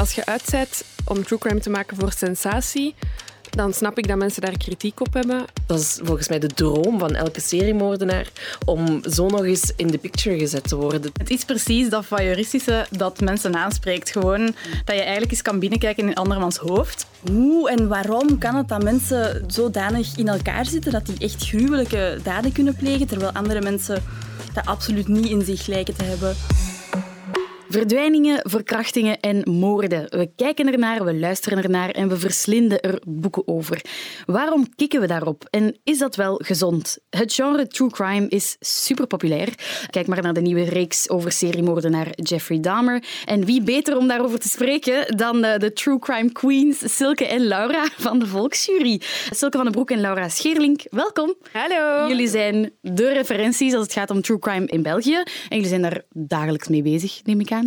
Als je uitzet om true crime te maken voor sensatie, dan snap ik dat mensen daar kritiek op hebben. Dat is volgens mij de droom van elke seriemoordenaar om zo nog eens in de picture gezet te worden. Het is precies dat voyeuristische dat mensen aanspreekt. Gewoon dat je eigenlijk eens kan binnenkijken in andermans hoofd. Hoe en waarom kan het dat mensen zodanig in elkaar zitten dat die echt gruwelijke daden kunnen plegen, terwijl andere mensen dat absoluut niet in zich lijken te hebben? Verdwijningen, verkrachtingen en moorden. We kijken ernaar, we luisteren ernaar en we verslinden er boeken over. Waarom kikken we daarop? En is dat wel gezond? Het genre true crime is super populair. Kijk maar naar de nieuwe reeks over seriemoordenaar Jeffrey Dahmer. En wie beter om daarover te spreken dan de, de true crime queens Silke en Laura van de Volksjury. Silke van den Broek en Laura Scheerlink, welkom. Hallo. Jullie zijn de referenties als het gaat om true crime in België. En jullie zijn daar dagelijks mee bezig, neem ik aan.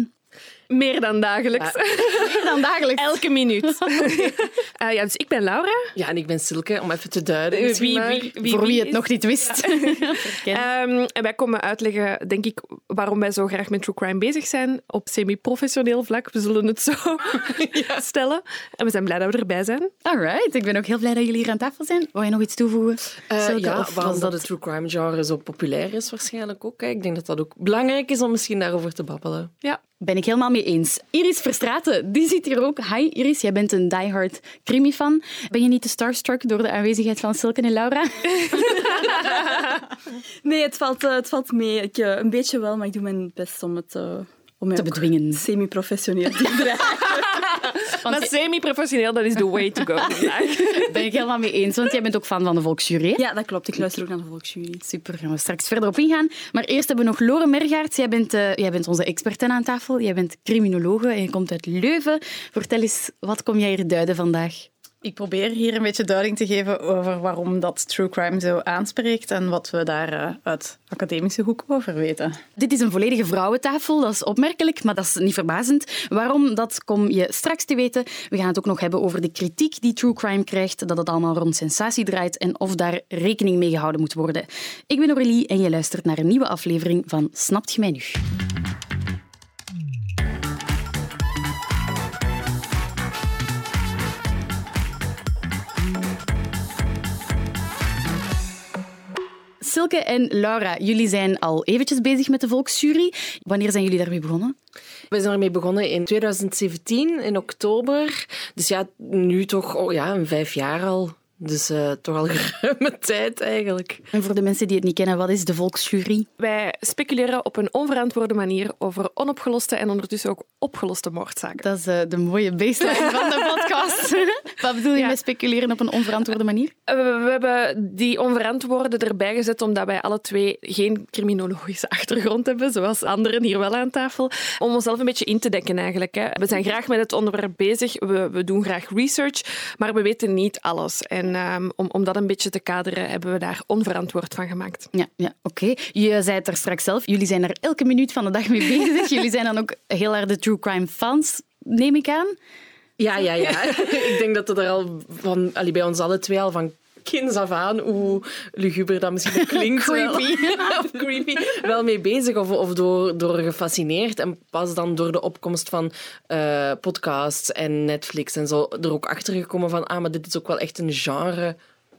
Meer dan dagelijks. Meer dan dagelijks. Elke minuut. uh, ja, dus ik ben Laura. Ja, en ik ben Silke, om even te duiden. Uh, wie, wie, wie, Voor wie het nog niet wist. um, en wij komen uitleggen, denk ik, waarom wij zo graag met true crime bezig zijn. Op semi-professioneel vlak. We zullen het zo ja. stellen. En we zijn blij dat we erbij zijn. Alright. Ik ben ook heel blij dat jullie hier aan tafel zijn. Wil je nog iets toevoegen? Uh, ja, of waarom dat het true crime genre zo populair is waarschijnlijk ook. Hè. Ik denk dat dat ook belangrijk is om misschien daarover te babbelen. Ja. Ben ik helemaal mee eens. Iris Verstraten, die zit hier ook. Hi Iris, jij bent een diehard crimi-fan. Ben je niet te starstruck door de aanwezigheid van Silke en Laura? nee, het valt, uh, het valt mee. Ik, uh, een beetje wel, maar ik doe mijn best om het... Uh, om te bedwingen. Semi-professioneel te dragen. maar semi-professioneel, dat is the way to go. ben ik helemaal mee eens, want jij bent ook fan van de Volksjury. Ja, dat klopt. Ik luister ook naar de Volksjury. Super, gaan we straks verder op ingaan. Maar eerst hebben we nog Lore Mergaert. Jij bent, uh, jij bent onze experte aan tafel. Jij bent criminologe en je komt uit Leuven. Vertel eens, wat kom jij hier duiden vandaag? Ik probeer hier een beetje duiding te geven over waarom dat true crime zo aanspreekt en wat we daar uh, uit academische hoek over weten. Dit is een volledige vrouwentafel, dat is opmerkelijk, maar dat is niet verbazend. Waarom, dat kom je straks te weten. We gaan het ook nog hebben over de kritiek die true crime krijgt, dat het allemaal rond sensatie draait en of daar rekening mee gehouden moet worden. Ik ben Aurélie en je luistert naar een nieuwe aflevering van Snapt je mij nu? Silke en Laura, jullie zijn al eventjes bezig met de Volksjury. Wanneer zijn jullie daarmee begonnen? We zijn ermee begonnen in 2017, in oktober. Dus ja, nu toch oh ja, een vijf jaar al. Dus uh, toch al geruime tijd eigenlijk. En voor de mensen die het niet kennen, wat is de Volksjury? Wij speculeren op een onverantwoorde manier over onopgeloste en ondertussen ook opgeloste moordzaken. Dat is uh, de mooie baseline van de podcast. wat bedoel je ja. met speculeren op een onverantwoorde manier? Uh, we hebben die onverantwoorde erbij gezet omdat wij alle twee geen criminologische achtergrond hebben, zoals anderen hier wel aan tafel, om onszelf een beetje in te dekken eigenlijk. Hè. We zijn graag met het onderwerp bezig, we, we doen graag research, maar we weten niet alles. En um, om, om dat een beetje te kaderen, hebben we daar onverantwoord van gemaakt. Ja, ja oké. Okay. Je zei het er straks zelf, jullie zijn er elke minuut van de dag mee bezig. jullie zijn dan ook heel erg de true crime fans, neem ik aan. Ja, ja, ja. ik denk dat het er al van, allee, bij ons alle twee al van kinds af aan, hoe luguber dat misschien klinkt. creepy. Wel, of creepy. Wel mee bezig of, of door, door gefascineerd. En pas dan door de opkomst van uh, podcasts en Netflix en zo er ook achter gekomen van ah, maar dit is ook wel echt een genre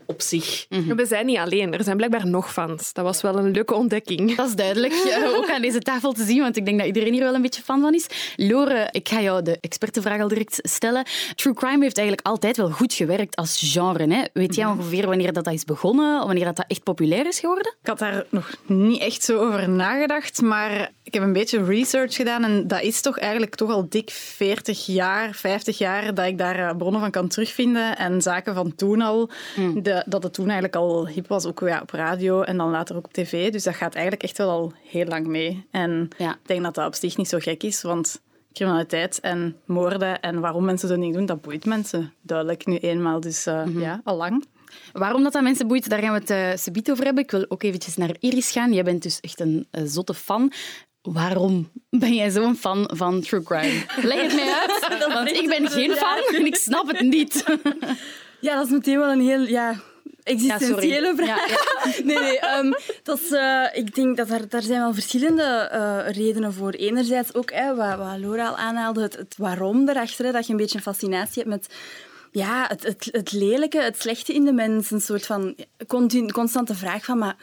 op zich. Mm-hmm. We zijn niet alleen. Er zijn blijkbaar nog fans. Dat was wel een leuke ontdekking. Dat is duidelijk. Ook aan deze tafel te zien, want ik denk dat iedereen hier wel een beetje fan van is. Lore, ik ga jou de expertenvraag al direct stellen. True crime heeft eigenlijk altijd wel goed gewerkt als genre. Hè? Weet jij ongeveer wanneer dat, dat is begonnen? Of wanneer dat, dat echt populair is geworden? Ik had daar nog niet echt zo over nagedacht, maar ik heb een beetje research gedaan en dat is toch eigenlijk toch al dik 40 jaar, 50 jaar dat ik daar bronnen van kan terugvinden en zaken van toen al. Mm. De, dat het toen eigenlijk al hip was, ook ja, op radio en dan later ook op tv. Dus dat gaat eigenlijk echt wel al heel lang mee. En ja. ik denk dat dat op zich niet zo gek is, want criminaliteit en moorden en waarom mensen zo niet doen, dat boeit mensen duidelijk nu eenmaal. Dus uh, mm-hmm. ja, al lang. Waarom dat, dat mensen boeit, daar gaan we het uh, subiet over hebben. Ik wil ook eventjes naar Iris gaan. Jij bent dus echt een uh, zotte fan. Waarom ben jij zo'n fan van true crime? Leg het mij uit, want ik ben geen fan en ik snap het niet. Ja, dat is meteen wel een heel... Ja, existentiële vraag. nee, nee. ehm, dat is, eh, ik denk dat er, daar zijn wel verschillende eh, redenen voor. Enerzijds ook, hè, wat, wat Laura al aanhaalde, het, het waarom erachter. Hè, dat je een beetje een fascinatie hebt met ja, het, het, het lelijke, het slechte in de mens. Een soort van continu, constante vraag van... Maar,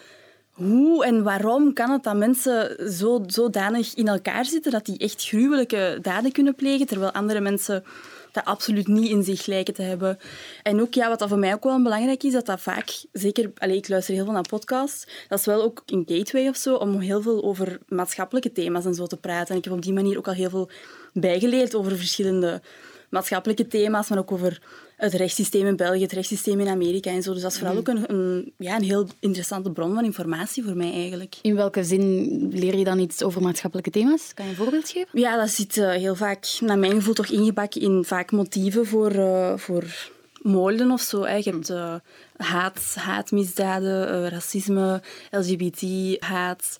hoe en waarom kan het dat mensen zo, zodanig in elkaar zitten dat die echt gruwelijke daden kunnen plegen, terwijl andere mensen dat absoluut niet in zich lijken te hebben. En ook, ja, wat dat voor mij ook wel belangrijk is, dat dat vaak, zeker, allez, ik luister heel veel naar podcasts, dat is wel ook een gateway of zo, om heel veel over maatschappelijke thema's en zo te praten. En ik heb op die manier ook al heel veel bijgeleerd over verschillende maatschappelijke thema's, maar ook over het rechtssysteem in België, het rechtssysteem in Amerika en zo. Dus dat is vooral ook een, een, ja, een heel interessante bron van informatie voor mij eigenlijk. In welke zin leer je dan iets over maatschappelijke thema's? Kan je een voorbeeld geven? Ja, dat zit uh, heel vaak, naar mijn gevoel, toch ingebakken in vaak motieven voor, uh, voor moorden of zo. Hè. Je hebt uh, haat, haatmisdaden, racisme, LGBT, haat.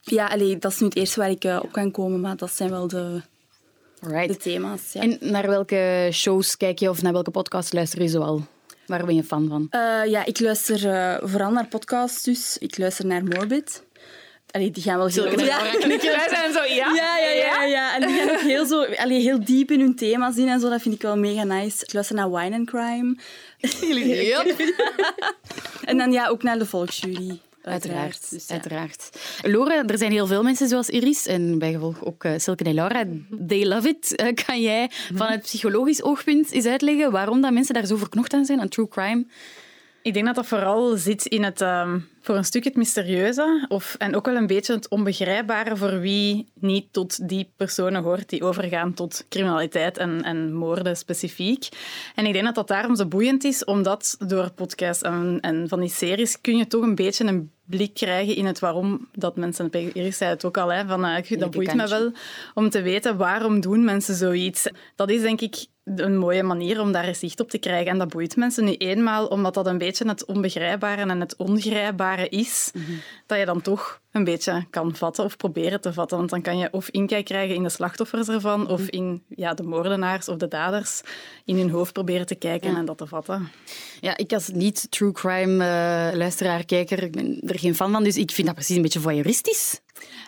Ja, allee, dat is nu het eerste waar ik op kan komen, maar dat zijn wel de, Right. de thema's. Ja. En naar welke shows kijk je of naar welke podcast luister je zoal? Waar ben je fan van? Uh, ja, ik luister uh, vooral naar podcasts, dus ik luister naar Morbid. Allee, die gaan wel heel... Ja, wij zijn zo, ja. Ja, ja, ja. ja. En die gaan ook heel, zo, allee, heel diep in hun thema's in en zo. Dat vind ik wel mega nice. Ik luister naar Wine and Crime. Yep. en dan ja, ook naar de Volksjury. Uiteraard. Dus, ja. uiteraard. Lore, er zijn heel veel mensen zoals Iris en bijgevolg ook uh, Silke en Laura. They love it. Uh, kan jij vanuit psychologisch oogpunt eens uitleggen waarom dat mensen daar zo verknocht aan zijn, aan true crime? Ik denk dat dat vooral zit in het, um, voor een stuk het mysterieuze of, en ook wel een beetje het onbegrijpbare voor wie niet tot die personen hoort die overgaan tot criminaliteit en, en moorden specifiek. En ik denk dat dat daarom zo boeiend is, omdat door podcasts en, en van die series kun je toch een beetje een blik krijgen in het waarom dat mensen... Iris zei het ook al, hè, van, uh, dat boeit me wel om te weten waarom doen mensen zoiets. Dat is denk ik een mooie manier om daar eens zicht op te krijgen. En dat boeit mensen nu eenmaal, omdat dat een beetje het onbegrijpbare en het ongrijpbare is, mm -hmm. dat je dan toch een beetje kan vatten of proberen te vatten. Want dan kan je of inkijk krijgen in de slachtoffers ervan, of in ja, de moordenaars of de daders in hun hoofd proberen te kijken ja. en dat te vatten. Ja, ik als niet-true crime uh, luisteraar, kijker, ik ben er geen fan van, dus ik vind dat precies een beetje voyeuristisch.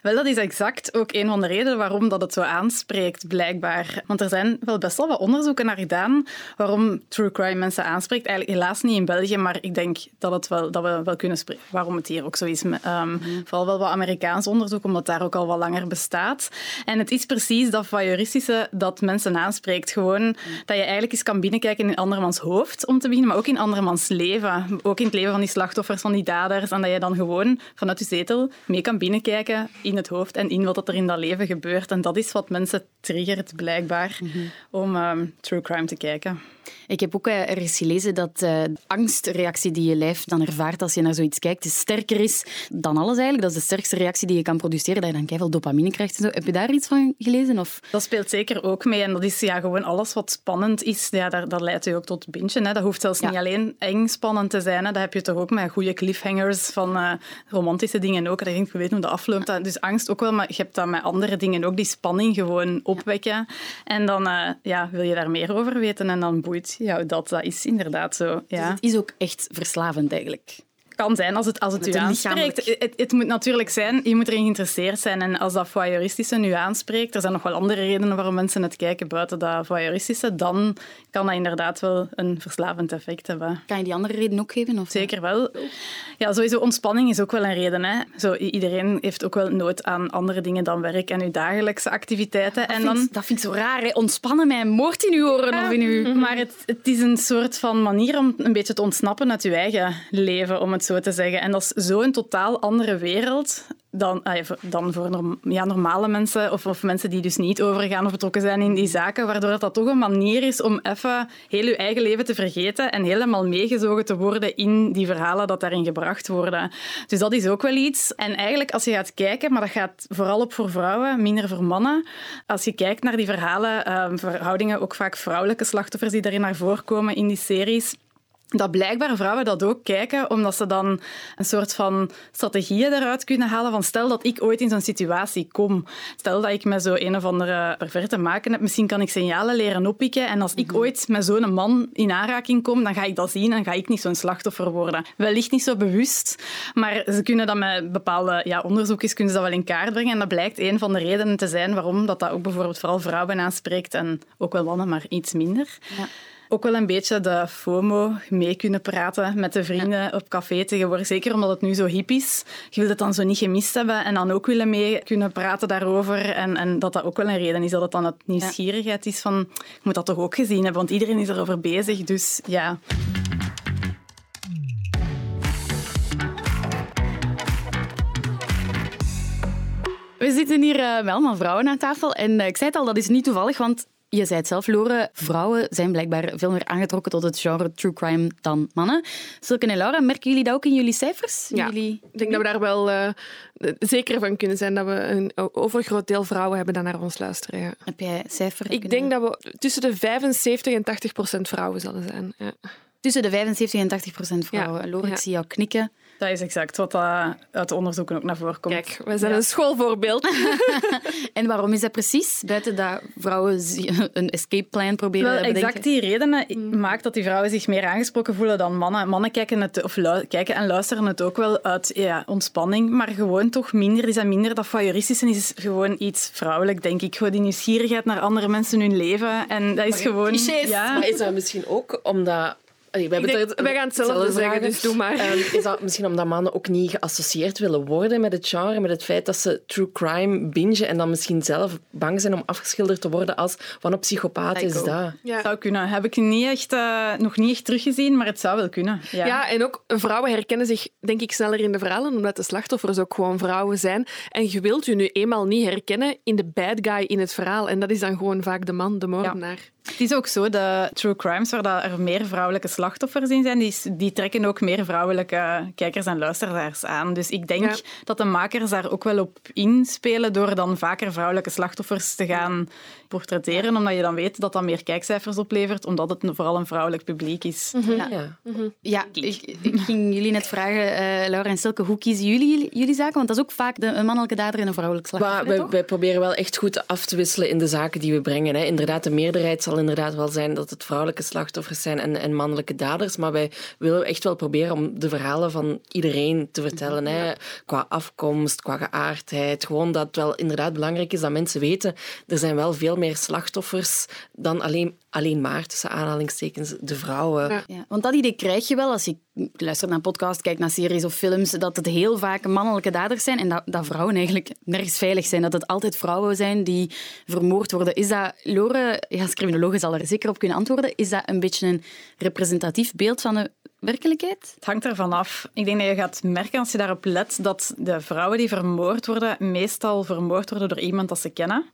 Wel, dat is exact ook een van de redenen waarom dat het zo aanspreekt, blijkbaar. Want er zijn wel best wel wat onderzoeken naar gedaan waarom true crime mensen aanspreekt. Eigenlijk helaas niet in België, maar ik denk dat, het wel, dat we wel kunnen spreken waarom het hier ook zo is. Um, mm. Vooral wel wat Amerikaans onderzoek, omdat daar ook al wat langer bestaat. En het is precies dat voyeuristische dat mensen aanspreekt. Gewoon mm. dat je eigenlijk eens kan binnenkijken in andermans hoofd, om te beginnen, maar ook in andermans leven. Ook in het leven van die slachtoffers, van die daders. En dat je dan gewoon vanuit je zetel mee kan binnenkijken in het hoofd en in wat er in dat leven gebeurt. En dat is wat mensen triggert, blijkbaar, mm -hmm. om um, true crime te kijken. Ik heb ook ergens gelezen dat uh, de angstreactie die je lijf dan ervaart als je naar zoiets kijkt, sterker is dan alles eigenlijk. Dat is de sterkste reactie die je kan produceren, dat je dan keihard dopamine krijgt. En zo. Heb je daar iets van gelezen? Of? Dat speelt zeker ook mee. En dat is ja, gewoon alles wat spannend is, ja, daar, dat leidt je ook tot. Hè. Dat hoeft zelfs ja. niet alleen eng spannend te zijn. Hè. Dat heb je toch ook met goede cliffhangers van uh, romantische dingen ook. Dat je weet hoe dat afloopt. Dus angst ook wel, maar je hebt dat met andere dingen ook. Die spanning gewoon opwekken. En dan uh, ja, wil je daar meer over weten en dan boeit jou dat. Dat is inderdaad zo. Ja. Dus het is ook echt verslavend eigenlijk kan zijn als het, als het u aanspreekt. Het, het, moet natuurlijk zijn, je moet erin geïnteresseerd zijn. En als dat voyeuristische nu aanspreekt, er zijn nog wel andere redenen waarom mensen het kijken buiten dat voyeuristische, dan kan dat inderdaad wel een verslavend effect hebben. Kan je die andere reden ook geven? Of? Zeker wel. Ja, sowieso ontspanning is ook wel een reden. Hè. Zo, iedereen heeft ook wel nood aan andere dingen dan werk en uw dagelijkse activiteiten. Dat, en vind, dan... dat vind ik zo raar. Hè. Ontspannen mij moord in uw oren ja, of in uw... Maar het, het is een soort van manier om een beetje te ontsnappen uit je eigen leven, om het zo te zeggen. En dat is zo'n totaal andere wereld dan, dan voor normale mensen of, of, mensen die dus niet overgaan of betrokken zijn in die zaken, waardoor dat, dat toch een manier is om even heel je eigen leven te vergeten en helemaal meegezogen te worden in die verhalen dat daarin gebracht worden. Dus dat is ook wel iets. En eigenlijk als je gaat kijken, maar dat gaat vooral op voor vrouwen, minder voor mannen. Als je kijkt naar die verhalen, um, verhoudingen, ook vaak vrouwelijke slachtoffers die daarin naar voren komen in die series, dat blijkbaar vrouwen dat ook kijken, omdat ze dan een soort van strategieën eruit kunnen halen van stel dat ik ooit in zo'n situatie kom. Stel dat ik met zo een of andere perverte maken heb, misschien kan ik signalen leren oppikken en als ik ooit met zo'n man in aanraking kom, dan ga ik dat zien en ga ik niet zo'n slachtoffer worden. Wellicht niet zo bewust, maar ze kunnen dat met bepaalde ja, onderzoekjes kunnen ze dat wel in kaart brengen en dat blijkt een van de redenen te zijn waarom dat, dat ook bijvoorbeeld vooral vrouwen aanspreekt en ook wel mannen, maar iets minder. Ja ook wel een beetje de FOMO mee kunnen praten met de vrienden op café tegenwoordig. Zeker omdat het nu zo hip is. Je wilt het dan zo niet gemist hebben en dan ook willen mee kunnen praten daarover. En, en dat dat ook wel een reden is dat het dan het nieuwsgierigheid is van ik moet dat toch ook gezien hebben, want iedereen is erover bezig. Dus ja... We zitten hier uh, met allemaal vrouwen aan tafel. En uh, ik zei het al, dat is niet toevallig, want je zei het zelf, Lore, vrouwen zijn blijkbaar veel meer aangetrokken tot het genre true crime dan mannen. Silke en Laura, merken jullie dat ook in jullie cijfers? Ja, jullie... ik denk dat we daar wel uh, zeker van kunnen zijn dat we een overgroot deel vrouwen hebben dat naar ons luisteren. Ja. Heb jij cijfer? Ik denk dat we tussen de 75 en 80 procent vrouwen zullen zijn. Ja. Tussen de 75 en 80 procent vrouwen. Ja. Lore, ik zie jou knikken. Dat is exact wat uh, uit onderzoeken ook naar voren komt. Kijk, wij zijn ja. een schoolvoorbeeld. en waarom is dat precies? Buiten dat vrouwen een escape plan proberen Wel, te bedenken. Exact die redenen mm. maakt dat die vrouwen zich meer aangesproken voelen dan mannen. Mannen kijken, het, of kijken en luisteren het ook wel uit ja, ontspanning, maar gewoon toch minder. Die zijn minder dat voyeuristische is gewoon iets vrouwelijk, denk ik. Gewoon die nieuwsgierigheid naar andere mensen hun leven. En dat is gewoon... Ja. Maar is dat misschien ook omdat Allee, wij, denk, het, wij gaan hetzelfde zeggen, dus doe maar. Um, is dat misschien omdat mannen ook niet geassocieerd willen worden met het genre, met het feit dat ze true crime bingen en dan misschien zelf bang zijn om afgeschilderd te worden als van een psychopaat is dat? Ja. Zou kunnen. Heb ik niet echt, uh, nog niet echt teruggezien, maar het zou wel kunnen. Ja. ja, en ook vrouwen herkennen zich denk ik sneller in de verhalen, omdat de slachtoffers ook gewoon vrouwen zijn. En je wilt je nu eenmaal niet herkennen in de bad guy in het verhaal. En dat is dan gewoon vaak de man, de moordenaar. Ja. Het is ook zo, de true crimes waar er meer vrouwelijke slachtoffers in zijn, die, die trekken ook meer vrouwelijke kijkers en luisteraars aan. Dus ik denk dat de makers daar ook wel op inspelen door dan vaker vrouwelijke slachtoffers te gaan portretteren, omdat je dan weet dat dat meer kijkcijfers oplevert, omdat het vooral een vrouwelijk publiek is. Mm -hmm. Ja, ja. Mm -hmm. ja ik, ik, ging jullie net vragen, uh, Laura en Silke, hoe kiezen jullie jullie zaken? Want dat is ook vaak de, een mannelijke dader en een vrouwelijk slachtoffer. wij, wij, proberen wel echt goed af te wisselen in de zaken die we brengen. Hè. Inderdaad, de meerderheid zal inderdaad wel zijn dat het vrouwelijke slachtoffers zijn en, en mannelijke daders, maar wij willen echt wel proberen om de verhalen van iedereen te vertellen. Hè. Qua afkomst, qua geaardheid. Gewoon dat het wel inderdaad belangrijk is dat mensen weten, er zijn wel veel meer slachtoffers dan alleen, alleen maar, tussen aanhalingstekens, de vrouwen. Ja. Ja, want dat idee krijg je wel als je luistert naar een podcast, kijkt naar series of films, dat het heel vaak mannelijke daders zijn en dat, dat vrouwen eigenlijk nergens veilig zijn. Dat het altijd vrouwen zijn die vermoord worden. Is dat, Lore, ja, als criminoloog zal er zeker op kunnen antwoorden, is dat een beetje een representatief beeld van de werkelijkheid? Het hangt ervan af. Ik denk dat je gaat merken als je daarop let dat de vrouwen die vermoord worden, meestal vermoord worden door iemand dat ze kennen.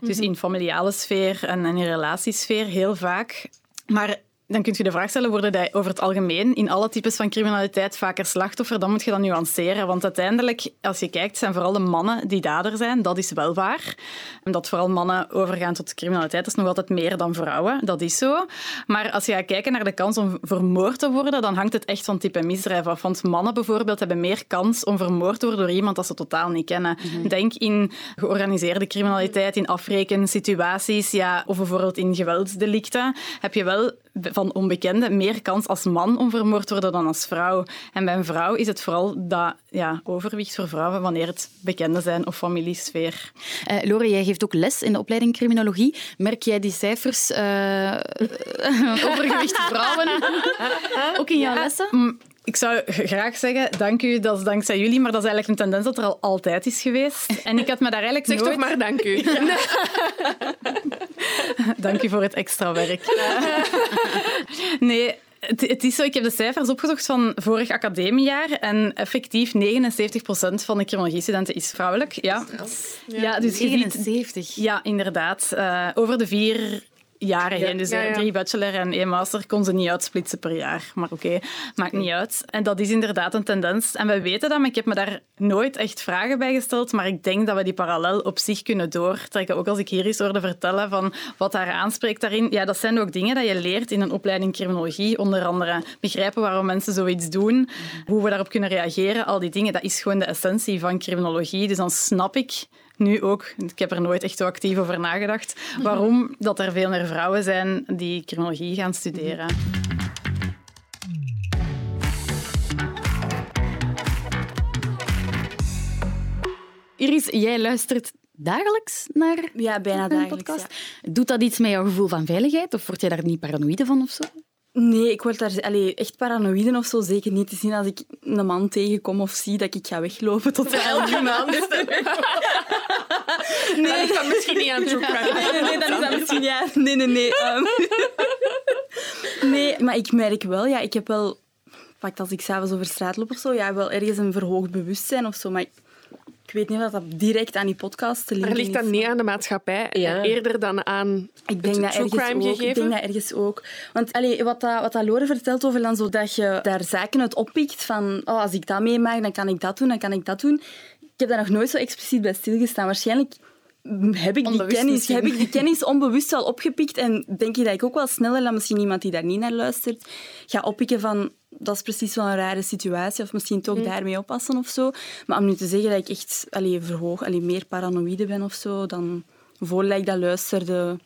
Dus in familiale sfeer en in relatiesfeer heel vaak. Maar dan kun je de vraag stellen, worden die over het algemeen in alle types van criminaliteit vaker slachtoffer? Dan moet je dat nuanceren. Want uiteindelijk, als je kijkt, zijn vooral de mannen die dader zijn. Dat is wel waar. Dat vooral mannen overgaan tot criminaliteit, dat is nog altijd meer dan vrouwen. Dat is zo. Maar als je gaat kijken naar de kans om vermoord te worden, dan hangt het echt van type misdrijf af. Want mannen bijvoorbeeld hebben meer kans om vermoord te worden door iemand dat ze totaal niet kennen. Denk in georganiseerde criminaliteit, in afrekensituaties, ja, of bijvoorbeeld in geweldsdelicten, heb je wel van onbekenden meer kans als man om vermoord te worden dan als vrouw. En bij een vrouw is het vooral dat ja, overwicht voor vrouwen wanneer het bekenden zijn of familiesfeer. Uh, Lore, jij geeft ook les in de opleiding criminologie. Merk jij die cijfers uh, overgewicht vrouwen ook in jouw lessen? Ik zou graag zeggen, dank u, dat is dankzij jullie, maar dat is eigenlijk een tendens dat er al altijd is geweest. En ik had me daar eigenlijk zeg nooit... toch maar dank u. Ja. dank u voor het extra werk. nee, het, is zo, ik heb de cijfers opgezocht van vorig academiejaar en effectief 79% van de criminologiestudenten is vrouwelijk. Ja, ja dus 79? Ziet, ja, inderdaad. Uh, over de vier jaren Ja, heen. Dus ja, ja. drie bachelor en één master kon ze niet uitsplitsen per jaar. Maar oké, maakt niet uit. En dat is inderdaad een tendens. En we weten dat, maar ik heb me daar nooit echt vragen bij gesteld. Maar ik denk dat we die parallel op zich kunnen doortrekken. Ook als ik hier eens hoorde vertellen van wat haar aanspreekt daarin. Ja, dat zijn ook dingen dat je leert in een opleiding criminologie. Onder andere begrijpen waarom mensen zoiets doen, hoe we daarop kunnen reageren. Al die dingen, dat is gewoon de essentie van criminologie. Dus dan snap ik nu ook, ik heb er nooit echt zo actief over nagedacht, waarom dat er veel meer vrouwen zijn die criminologie gaan studeren. Iris, jij luistert dagelijks naar Ja, bijna een dagelijks. podcast. Doet dat iets met jouw gevoel van veiligheid? Of word jij daar niet paranoïde van of zo? Nee, ik word daar allee, echt paranoïde of zo zeker niet te zien als ik een man tegenkom of zie dat ik ga weglopen tot elke man. Nee, dat kan misschien niet aan true crime. Nee, nee, nee, dan is dat misschien ja. Nee, nee, nee. ehm. nee, maar ik merk wel, ja, ik heb wel, pakt als ik s'avonds over straat loop of zo, ja, wel ergens een verhoogd bewustzijn of zo, maar ik, ik weet niet of dat direct aan die podcast te linken Maar ligt dat niet aan de maatschappij, Ja. eerder dan aan Ik denk dat true crime ook. Ik gegeven? denk dat ergens ook. Want allee, wat, dat, wat dat Lore vertelt over dan zo dat je daar zaken uit oppikt van oh, als ik dat meemaak, dan kan ik dat doen, dan kan ik dat doen. Ik heb daar nog nooit zo expliciet bij stilgestaan. Waarschijnlijk heb ik, die kennis, misschien. heb ik die kennis onbewust wel opgepikt en denk je dat ik ook wel sneller dan misschien iemand die daar niet naar luistert, ga oppikken van dat is precies wel een rare situatie of misschien toch daarmee oppassen of zo. Maar om nu te zeggen dat ik echt allee, verhoog, allee, meer paranoïde ben of zo, dan voordat ik dat luisterde,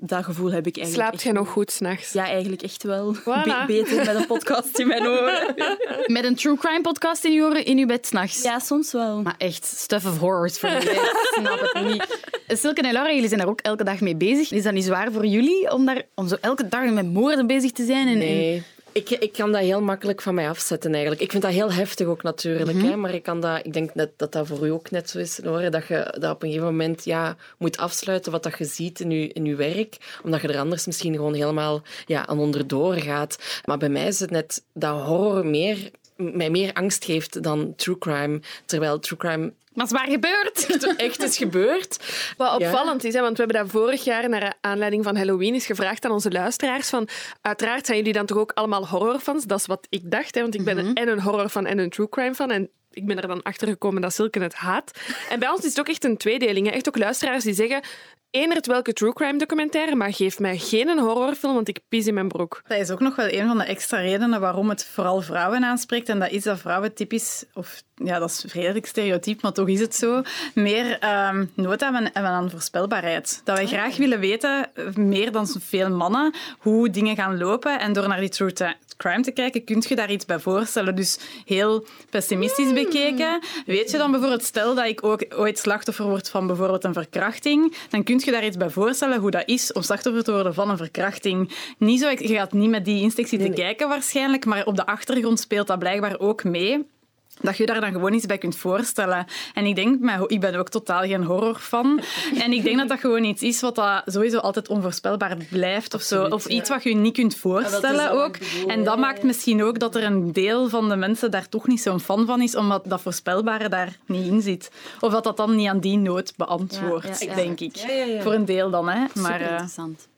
dat gevoel heb ik eigenlijk Slaapt jij nog goed s'nachts? Ja, eigenlijk echt wel. Voilà. Be- beter met een podcast in mijn oren. Met een true crime podcast in je oren in je bed s'nachts? Ja, soms wel. Maar echt, stuff of horrors voor jullie. Ik snap het niet. Silke en Laura, jullie zijn daar ook elke dag mee bezig. Is dat niet zwaar voor jullie om, daar, om zo elke dag met moorden bezig te zijn? En, en- Nee. Ik, ik kan dat heel makkelijk van mij afzetten eigenlijk. Ik vind dat heel heftig ook natuurlijk. Mhm. hè, maar ik, kan dat, ik denk net, dat dat voor u ook net zo is, Lore, dat je dat op een gegeven moment ja, moet afsluiten wat dat je ziet in je, in je werk. Omdat je er anders misschien gewoon helemaal ja, aan onderdoor gaat. Maar bij mij is het net dat horror meer, mij meer angst geeft dan true crime. Terwijl true crime Maar het is waar gebeurd. echt is gebeurd. Wat Ja. opvallend is, hè, want we hebben dat vorig jaar naar aanleiding van Halloween eens gevraagd aan onze luisteraars. Van, uiteraard zijn jullie dan toch ook allemaal horrorfans? Dat is wat ik dacht, hè, want ik ben en een horrorfan en een true crime fan. En ik ben er dan achter gekomen dat Silke het haat. En bij ons is het ook echt een tweedeling. Hè. Echt ook luisteraars die zeggen... Eendert welke true crime documentaire, maar geef mij geen horrorfilm, want ik pies in mijn broek. Dat is ook nog wel een van de extra redenen waarom het vooral vrouwen aanspreekt. En dat is dat vrouwen typisch, of ja, dat is redelijk stereotyp, maar toch is het zo, meer ehm nood hebben, aan voorspelbaarheid. Dat wij graag willen weten, eh, meer dan veel mannen, hoe dingen gaan lopen. En door naar die true crime te kijken, kun je daar iets bij voorstellen. Dus heel pessimistisch bekeken. Weet je dan bijvoorbeeld, stel dat ik ook ooit slachtoffer word van bijvoorbeeld een verkrachting, dan kun je daar iets bij voorstellen hoe dat is om slachtoffer te worden van een verkrachting. Niet zo, je gaat niet met die instinctie te kijken waarschijnlijk, maar op de achtergrond speelt dat blijkbaar ook mee. Dat je daar dan gewoon iets bij kunt voorstellen. En ik denk, maar ik ben ook totaal geen horrorfan. En ik denk dat dat gewoon iets is wat dat sowieso altijd onvoorspelbaar blijft. Of, zo. of iets wat je niet kunt voorstellen dat wat ook. bedoel, En dat maakt misschien ook dat er een deel van de mensen daar toch niet zo'n fan van is, omdat dat voorspelbare daar niet in zit. Of dat dat dan niet aan die nood beantwoordt, denk ik. Voor een deel dan, hè. Maar, eh, interessant.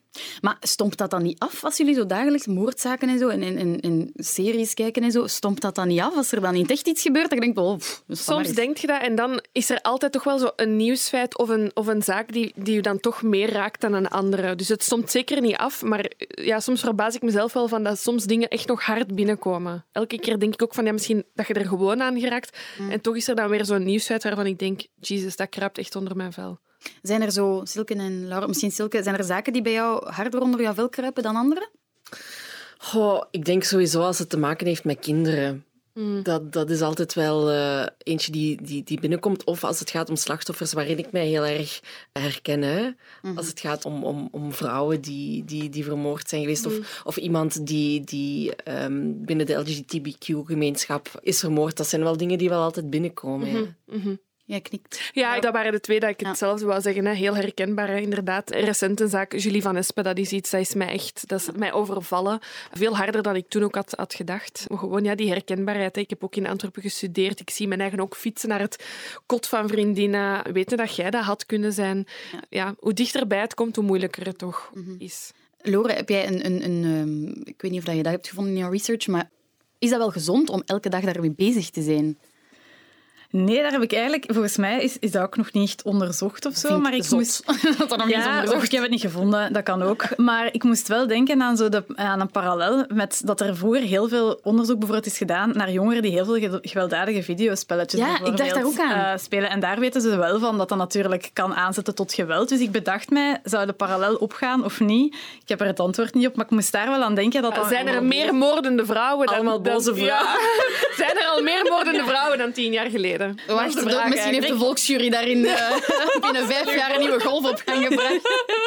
Maar stompt dat dan niet af als jullie zo dagelijks moordzaken en zo en, en, series kijken en zo? Stompt dat dan niet af als er dan niet echt iets gebeurt? Dat je denkt, oh, pff, Soms denk je dat en dan is er altijd toch wel zo een nieuwsfeit of een, of een zaak die, die je dan toch meer raakt dan een andere. Dus het stomt zeker niet af, maar eh, ja, soms verbaas ik mezelf wel van dat soms dingen echt nog hard binnenkomen. Elke keer denk ik ook van ja, misschien dat je er gewoon aan geraakt. En toch is er dan weer zo'n nieuwsfeit waarvan ik denk, Jesus, dat kruipt echt onder mijn vel. Zijn er zo, Silke en Laura, misschien Silke, zijn er zaken die bij jou harder onder jouw vel kruipen dan andere? Goh, ik denk sowieso als het te maken heeft met kinderen. Hmm. Dat, dat is altijd wel eh, eentje die, die, die binnenkomt. Of als het gaat om slachtoffers waarin ik mij heel erg herken. Hè? Mhm. Als het gaat om, om, om vrouwen die, die, die vermoord zijn geweest. Mhm. Of, of iemand die, die ehm, binnen de LGBTQ-gemeenschap is vermoord. Dat zijn wel dingen die wel altijd binnenkomen. Mhm. ja. Jij knikt. Ja, dat waren de twee dat ik Ja. hetzelfde wou zeggen. Hè. Heel herkenbaar, hè, inderdaad. Recent een zaak, Julie van Espen, dat is iets dat is mij echt dat is mij overvallen. Veel harder dan ik toen ook had, had gedacht. Maar gewoon ja, die herkenbaarheid. Hè. Ik heb ook in Antwerpen gestudeerd. Ik zie mijn eigen ook fietsen naar het kot van vriendinnen. Weten dat jij dat had kunnen zijn. Ja. hoe dichterbij het komt, hoe moeilijker het toch is. Lore, heb jij een... een, een ehm, ik weet niet of dat je dat hebt gevonden in jouw research, maar is dat wel gezond om elke dag daarmee bezig te zijn? Nee, daar heb ik eigenlijk... Volgens mij is, is dat ook nog niet echt onderzocht of zo. Vind maar ik zot. moest... dat dat nog niet is Ja, onderzocht. of ik heb het niet gevonden, dat kan ook. Maar ik moest wel denken aan, zo de, aan een parallel met dat er vroeger heel veel onderzoek bijvoorbeeld is gedaan naar jongeren die heel veel ge- gewelddadige videospelletjes Ja, ik dacht daar ook aan. eh, spelen. En daar weten ze wel van dat dat natuurlijk kan aanzetten tot geweld. Dus ik bedacht mij, zou de parallel opgaan of niet? Ik heb er het antwoord niet op, maar ik moest daar wel aan denken. Dat dat Zijn er meer moordende vrouwen dan... Allemaal dan- boze vrouwen. Ja. Zijn er al meer moordende vrouwen dan tien jaar geleden? Wacht, de vraag misschien heeft de volksjury daarin eh, binnen vijf jaar een nieuwe golf op gang gebracht.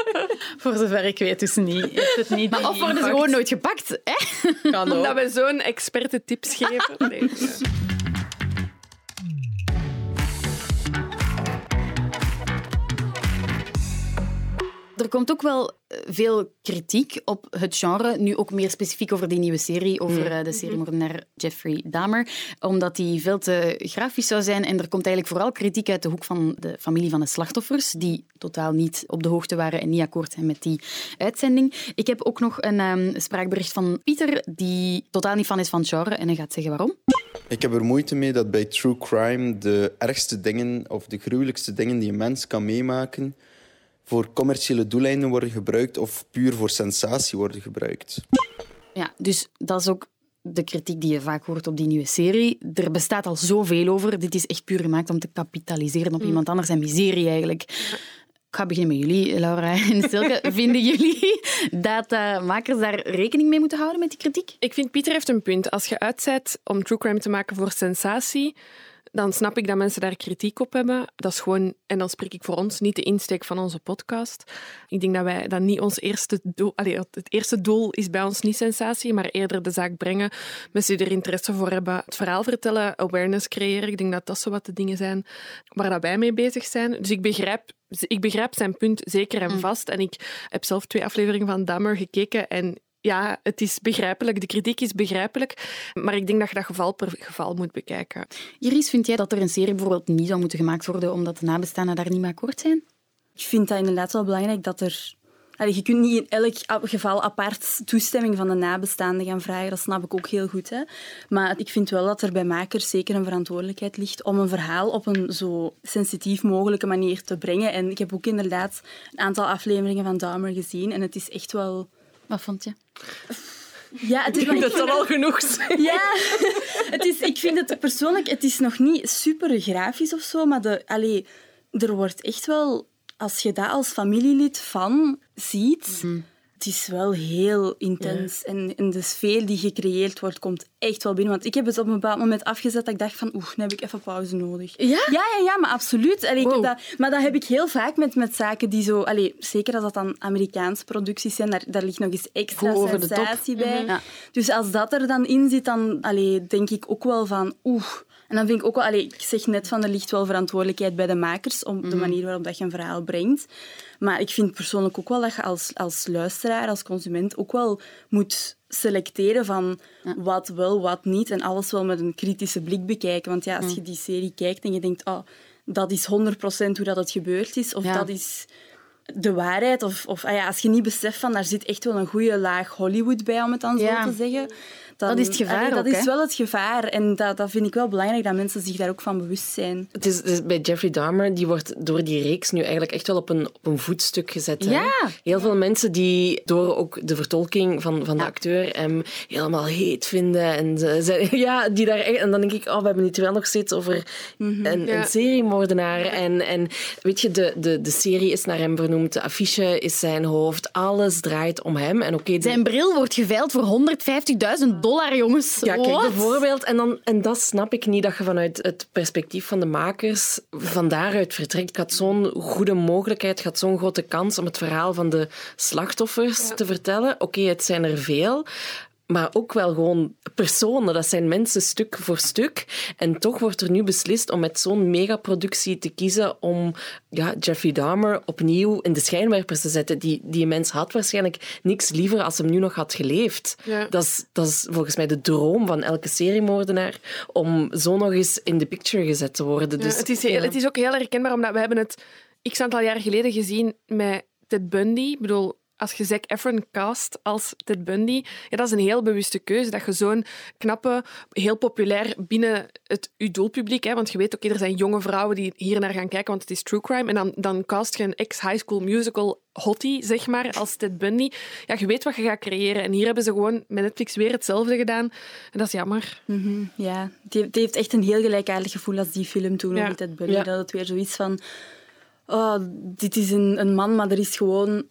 Voor zover ik weet dus niet. Heeft het niet Maar of worden ze gewoon nooit gepakt? Hè? Kan ook. Dat we zo'n experte tips geven. Nee. Er komt ook wel eh, veel kritiek op het genre, nu ook meer specifiek over die nieuwe serie, over eh, de seriemoordenaar Jeffrey Dahmer, omdat die veel te grafisch zou zijn. En er komt eigenlijk vooral kritiek uit de hoek van de familie van de slachtoffers, die totaal niet op de hoogte waren en niet akkoord zijn met die uitzending. Ik heb ook nog een ehm, spraakbericht van Pieter, die totaal niet fan is van het genre, en hij gaat zeggen waarom. Ik heb er moeite mee dat bij true crime de ergste dingen of de gruwelijkste dingen die een mens kan meemaken voor commerciële doeleinden worden gebruikt of puur voor sensatie worden gebruikt. Ja, dus dat is ook de kritiek die je vaak hoort op die nieuwe serie. Er bestaat al zoveel over. Dit is echt puur gemaakt om te kapitaliseren op iemand anders en miserie eigenlijk. Ik ga beginnen met jullie, Laura en Silke. Vinden jullie dat eh, makers daar rekening mee moeten houden met die kritiek? Ik vind Pieter heeft een punt. Als je uitzet om true crime te maken voor sensatie, dan snap ik dat mensen daar kritiek op hebben. Dat is gewoon, en dan spreek ik voor ons, niet de insteek van onze podcast. Ik denk dat wij dat niet ons eerste doel... Het eerste doel is bij ons niet sensatie, maar eerder de zaak brengen. Mensen die er interesse voor hebben, het verhaal vertellen, awareness creëren. Ik denk dat dat zo wat de dingen zijn waar dat wij mee bezig zijn. Dus ik begrijp, ik begrijp zijn punt zeker en vast. En ik heb zelf twee afleveringen van Dahmer gekeken en ja, het is begrijpelijk. De kritiek is begrijpelijk. Maar ik denk dat je dat geval per geval moet bekijken. Iris, vind jij dat er een serie bijvoorbeeld niet zou moeten gemaakt worden omdat de nabestaanden daar niet mee akkoord zijn? Ik vind dat inderdaad wel belangrijk dat er... Allee, je kunt niet in elk geval apart toestemming van de nabestaanden gaan vragen. Dat snap ik ook heel goed. Hè. Maar ik vind wel dat er bij makers zeker een verantwoordelijkheid ligt om een verhaal op een zo sensitief mogelijke manier te brengen. En ik heb ook inderdaad een aantal afleveringen van Dahmer gezien. En het is echt wel... Wat vond je? Ja, het is Ik denk dat dat al genoeg is. ja, het is, ik vind het persoonlijk, het is nog niet super grafisch of zo, maar de, allee, er wordt echt wel, als je dat als familielid van ziet, het is wel heel intens. En, en de sfeer die gecreëerd wordt, komt echt wel binnen. Want ik heb het op een bepaald moment afgezet dat ik dacht van, oeh, nu heb ik even pauze nodig. Ja? Ja, ja, ja maar absoluut. Allee, Wow. dat, maar dat heb ik heel vaak met, met zaken die zo... Allee, zeker als dat dan Amerikaanse producties zijn, daar, daar ligt nog eens extra Goed over de top. bij. Ja. Dus als dat er dan in zit, dan allee, denk ik ook wel van oeh. En dan vind ik ook wel, allee, ik zeg net van er ligt wel verantwoordelijkheid bij de makers om Mhm. de manier waarop dat je een verhaal brengt. Maar ik vind persoonlijk ook wel dat je als, als luisteraar, als consument ook wel moet selecteren van wat wel, wat niet. En alles wel met een kritische blik bekijken. Want ja, als je die serie kijkt en je denkt, oh, dat is 100% hoe dat het gebeurd is, of Ja. dat is de waarheid. Of, of ah ja, als je niet beseft van daar zit echt wel een goede laag Hollywood bij, om het dan Ja. zo te zeggen. Dan, Dat is het gevaar allee, dat ook, is hè? wel het gevaar. En dat, dat vind ik wel belangrijk, dat mensen zich daar ook van bewust zijn. Het is, het is bij Jeffrey Dahmer, die wordt door die reeks nu eigenlijk echt wel op een, op een voetstuk gezet. hè. Ja. Heel veel mensen die door ook de vertolking van, van de acteur hem helemaal heet vinden. En, ze, ze- ja, die daar echt, en dan denk ik, oh, we hebben het wel nog steeds over een, Ja. een seriemoordenaar. En, en weet je, de, de, de serie is naar hem vernoemd, de affiche is zijn hoofd, alles draait om hem. En oké, Zijn bril wordt geveild voor 150.000 dollar, jongens. ja, kijk, What? bijvoorbeeld. En, dan, en dat snap ik niet, dat je vanuit het perspectief van de makers van daaruit vertrekt. Je had zo'n goede mogelijkheid, had zo'n grote kans om het verhaal van de slachtoffers te vertellen. Oké, het zijn er veel. Maar ook wel gewoon personen. Dat zijn mensen stuk voor stuk. En toch wordt er nu beslist om met zo'n megaproductie te kiezen om ja, Jeffrey Dahmer opnieuw in de schijnwerpers te zetten. Die, die mens had waarschijnlijk niks liever als hem nu nog had geleefd. Ja. Dat, is, dat is volgens mij de droom van elke seriemoordenaar om zo nog eens in de picture gezet te worden. Ja, Dus, het, is heel, ja. het is ook heel herkenbaar, omdat we hebben het x aantal jaar geleden gezien met Ted Bundy. Ik bedoel, als je Zac Efron cast als Ted Bundy, ja, dat is een heel bewuste keuze. Dat je zo'n knappe, heel populair binnen het je doelpubliek, hè, want je weet ook, er zijn jonge vrouwen die hier naar gaan kijken, want het is true crime, en dan, dan cast je een ex-high school musical hottie, zeg maar, als Ted Bundy. Ja, je weet wat je gaat creëren. En hier hebben ze gewoon met Netflix weer hetzelfde gedaan. En dat is jammer. Mhm, Ja, die, die heeft echt een heel gelijkaardig gevoel als die film toen, Ja. met Ted Bundy. Ja. Dat het weer zoiets van... Oh, dit is een, een man, maar er is gewoon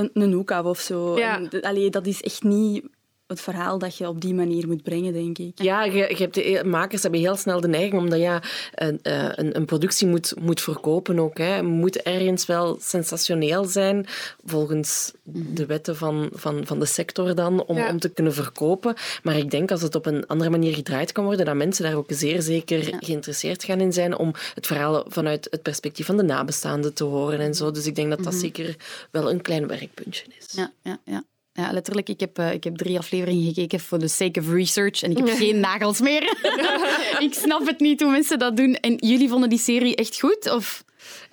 een, een of zo. Ja. En allee, dat is echt niet het verhaal dat je op die manier moet brengen, denk ik. Ja, je, je hebt de makers hebben heel snel de neiging, omdat ja, een, eh, een, een productie moet, moet verkopen ook. Hè. Moet ergens wel sensationeel zijn, volgens de wetten van, van, van de sector dan, om, Ja. om te kunnen verkopen. Maar ik denk als het op een andere manier gedraaid kan worden, dat mensen daar ook zeer zeker geïnteresseerd gaan in zijn om het verhaal vanuit het perspectief van de nabestaanden te horen en zo. Dus ik denk dat dat zeker wel een klein werkpuntje is. Ja, ja, ja. Ja, letterlijk. Ik heb, eh, ik heb drie afleveringen gekeken voor the sake of research en ik heb geen nagels meer. ik snap het niet hoe mensen dat doen. En jullie vonden die serie echt goed? Of...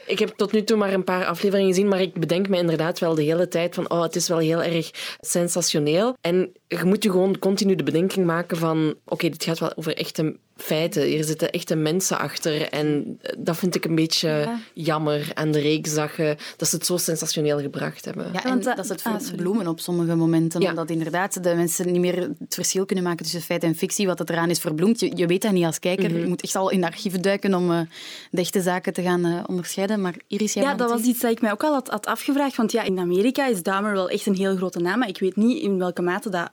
Ik heb tot nu toe maar een paar afleveringen gezien, maar ik bedenk me inderdaad wel de hele tijd van oh, het is wel heel erg sensationeel. En je moet je gewoon continu de bedenking maken van oké, dit gaat wel over echte feiten. Hier zitten echte mensen achter. En dat vind ik een beetje Ja. jammer aan de reeks, dat, je, dat ze het zo sensationeel gebracht hebben. Ja, en dat- dat is het ah, verbloemen op sommige momenten. Ja. Omdat inderdaad de mensen niet meer het verschil kunnen maken tussen feit en fictie. Wat het eraan is verbloemd. Je, je weet dat niet als kijker. Mhm. Je moet echt al in de archieven duiken om eh, de echte zaken te gaan eh, onderscheiden. Maar Iris, jij Ja, dat was iets dat ik mij ook al had, had afgevraagd. Want ja, in Amerika is Dahmer wel echt een heel grote naam. Maar ik weet niet in welke mate dat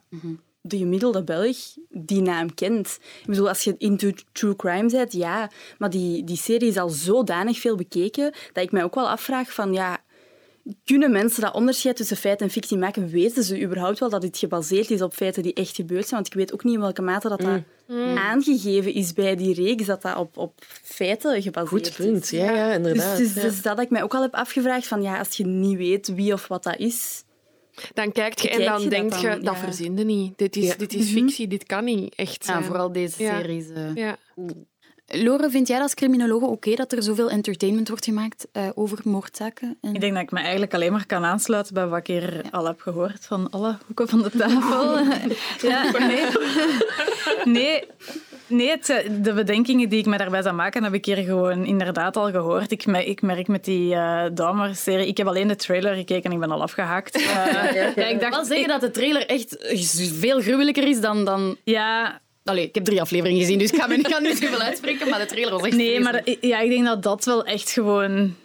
de gemiddelde Belg die naam kent. Ik bedoel, als je into true crime bent, ja. Maar die, die serie is al zodanig veel bekeken dat ik mij ook wel afvraag van... Ja, kunnen mensen dat onderscheid tussen feit en fictie maken? Weten ze überhaupt wel dat dit gebaseerd is op feiten die echt gebeurd zijn? Want ik weet ook niet in welke mate dat, dat aangegeven is bij die reeks, dat dat op, op feiten gebaseerd Goed is. punt, ja, ja inderdaad. Dus, dus, ja. dus dat ik mij ook al heb afgevraagd van ja, als je niet weet wie of wat dat is. Dan kijk je en Kijk dan je dat denk je, dan? dat Ja. verzinde niet. Dit is, Ja. dit is fictie, dit kan niet echt Ja, zijn. vooral deze Ja. series. eh. Ja. Lore, vind jij als criminologe oké dat er zoveel entertainment wordt gemaakt eh, over moordzaken? En... Ik denk dat ik me eigenlijk alleen maar kan aansluiten bij wat ik hier al heb gehoord van alle hoeken van de tafel. ja, nee. Nee, nee het, de bedenkingen die ik me daarbij zou maken, heb ik hier gewoon inderdaad al gehoord. Ik, me- ik merk met die uh, Dahmer-serie... Ik heb alleen de trailer gekeken en ik ben al afgehaakt. Eh, ja, ik dacht, wel zeggen dat de trailer echt veel gruwelijker is dan... dan... Ja, Allee, ik heb drie afleveringen gezien, dus ik ga me ik ga niet zoveel uitspreken, maar de trailer was echt Nee, maar ja, ik denk dat dat wel echt gewoon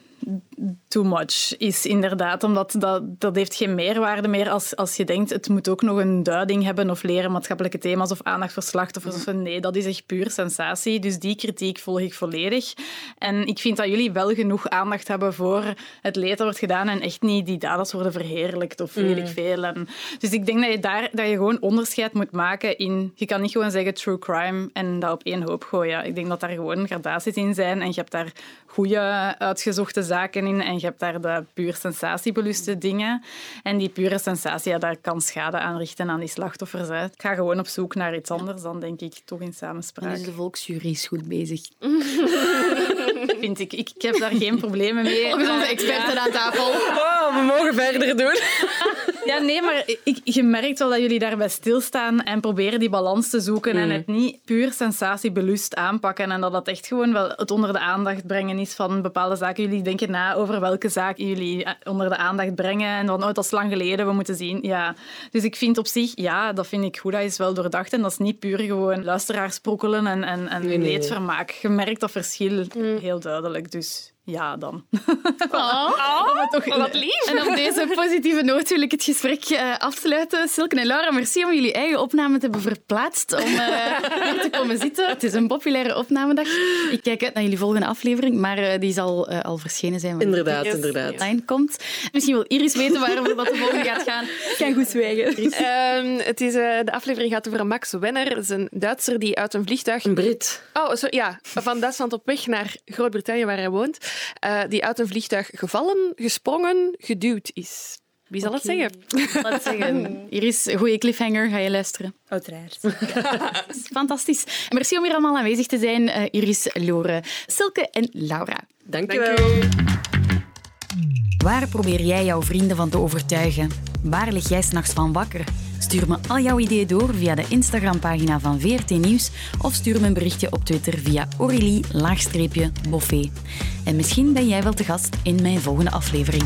too much is, inderdaad. Omdat dat, dat heeft geen meerwaarde meer als, als je denkt het moet ook nog een duiding hebben of leren maatschappelijke thema's of aandacht voor slachtoffers. Of, nee, dat is echt puur sensatie. Dus die kritiek volg ik volledig. En ik vind dat jullie wel genoeg aandacht hebben voor het leed dat wordt gedaan en echt niet die daders worden verheerlijkt of weet ik veel. En, dus ik denk dat je daar dat je gewoon onderscheid moet maken in... Je kan niet gewoon zeggen true crime en dat op één hoop gooien. Ik denk dat daar gewoon gradaties in zijn en je hebt daar goede uitgezochte zaken in en je hebt daar de puur sensatiebeluste dingen. En die pure sensatie, ja, daar kan schade aanrichten aan die slachtoffers. Hè. Ik ga gewoon op zoek naar iets anders dan, denk ik, toch in Dan samenspraak. is de volksjury is goed bezig. Vind ik. ik. Ik heb daar geen problemen mee. Volgens onze experten aan tafel. Oh, we mogen verder doen. Ja, nee, maar ik, je merkt wel dat jullie daarbij stilstaan en proberen die balans te zoeken en het niet puur sensatiebelust aanpakken en dat dat echt gewoon wel het onder de aandacht brengen is van bepaalde zaken. Jullie denken na over welke zaken jullie eh, onder de aandacht brengen en dan, oh, dat is lang geleden, we moeten zien. Ja. Dus ik vind op zich, ja, dat vind ik goed, dat is wel doordacht en dat is niet puur gewoon luisteraars en, en, en Nee, nee. leedvermaak. Je merkt dat verschil heel duidelijk, dus... ja, dan. Oh, toch wat lief. En op deze positieve noot wil ik het gesprek eh, afsluiten. Silke en Laura, merci om jullie eigen opname te hebben verplaatst om eh, hier te komen zitten. Het is een populaire opnamedag. Ik kijk uit naar jullie volgende aflevering, maar eh, die zal eh, al verschenen zijn. wanneer Inderdaad, Yes. inderdaad. het online komt. Misschien wil Iris weten waarover dat de volgende gaat gaan. Ik kan goed zwijgen. Ehm, het is, eh, de aflevering gaat over Max Wenner. Dat is een Duitser die uit een vliegtuig... Een Brit. Oh, zo, ja. Van Duitsland op weg naar Groot-Brittannië, waar hij woont. Eh, die uit een vliegtuig gevallen, gesprongen, geduwd is. Wie zal het zeggen? Laat zeggen. Iris, goede cliffhanger. Ga je luisteren? Uiteraard. Fantastisch. Merci om hier allemaal aanwezig te zijn. eh, Iris, Lore, Silke en Laura. Dankjewel. Waar probeer jij jouw vrienden van te overtuigen? Waar lig jij s'nachts van wakker? Stuur me al jouw ideeën door via de Instagram-pagina van VRT Nieuws of stuur me een berichtje op Twitter via Aurélie-Boffé. En misschien ben jij wel te gast in mijn volgende aflevering.